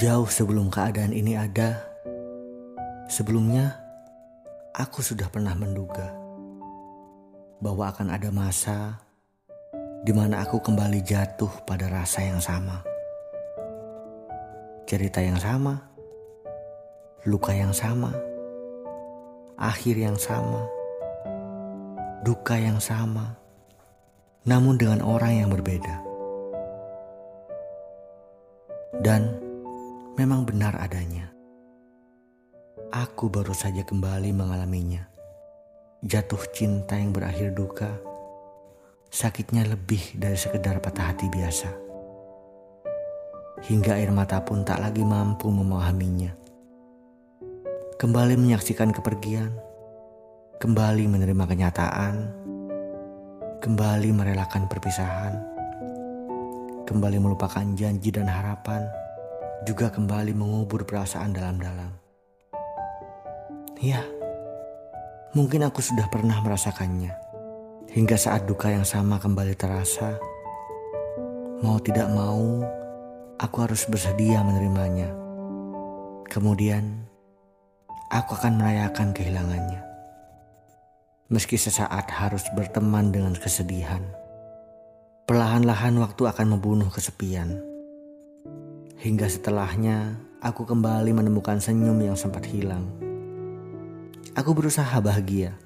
Jauh sebelum keadaan ini ada, sebelumnya aku sudah pernah menduga bahwa akan ada masa di mana aku kembali jatuh pada rasa yang sama. Cerita yang sama, luka yang sama, akhir yang sama, duka yang sama, namun dengan orang yang berbeda. Dan memang benar adanya. Aku baru saja kembali mengalaminya. Jatuh cinta yang berakhir duka, sakitnya lebih dari sekedar patah hati biasa. Hingga air mata pun tak lagi mampu memahaminya. Kembali menyaksikan kepergian, kembali menerima kenyataan, kembali merelakan perpisahan, kembali melupakan janji dan harapan juga kembali mengubur perasaan dalam-dalam. Ya, mungkin aku sudah pernah merasakannya. Hingga saat duka yang sama kembali terasa, mau tidak mau, aku harus bersedia menerimanya. Kemudian, aku akan merayakan kehilangannya. Meski sesaat harus berteman dengan kesedihan, perlahan-lahan waktu akan membunuh kesepian Hingga setelahnya, aku kembali menemukan senyum yang sempat hilang. Aku berusaha bahagia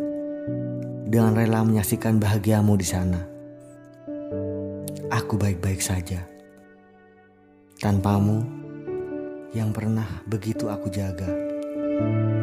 dengan rela menyaksikan bahagiamu di sana. Aku baik-baik saja. Tanpamu yang pernah begitu aku jaga. thank you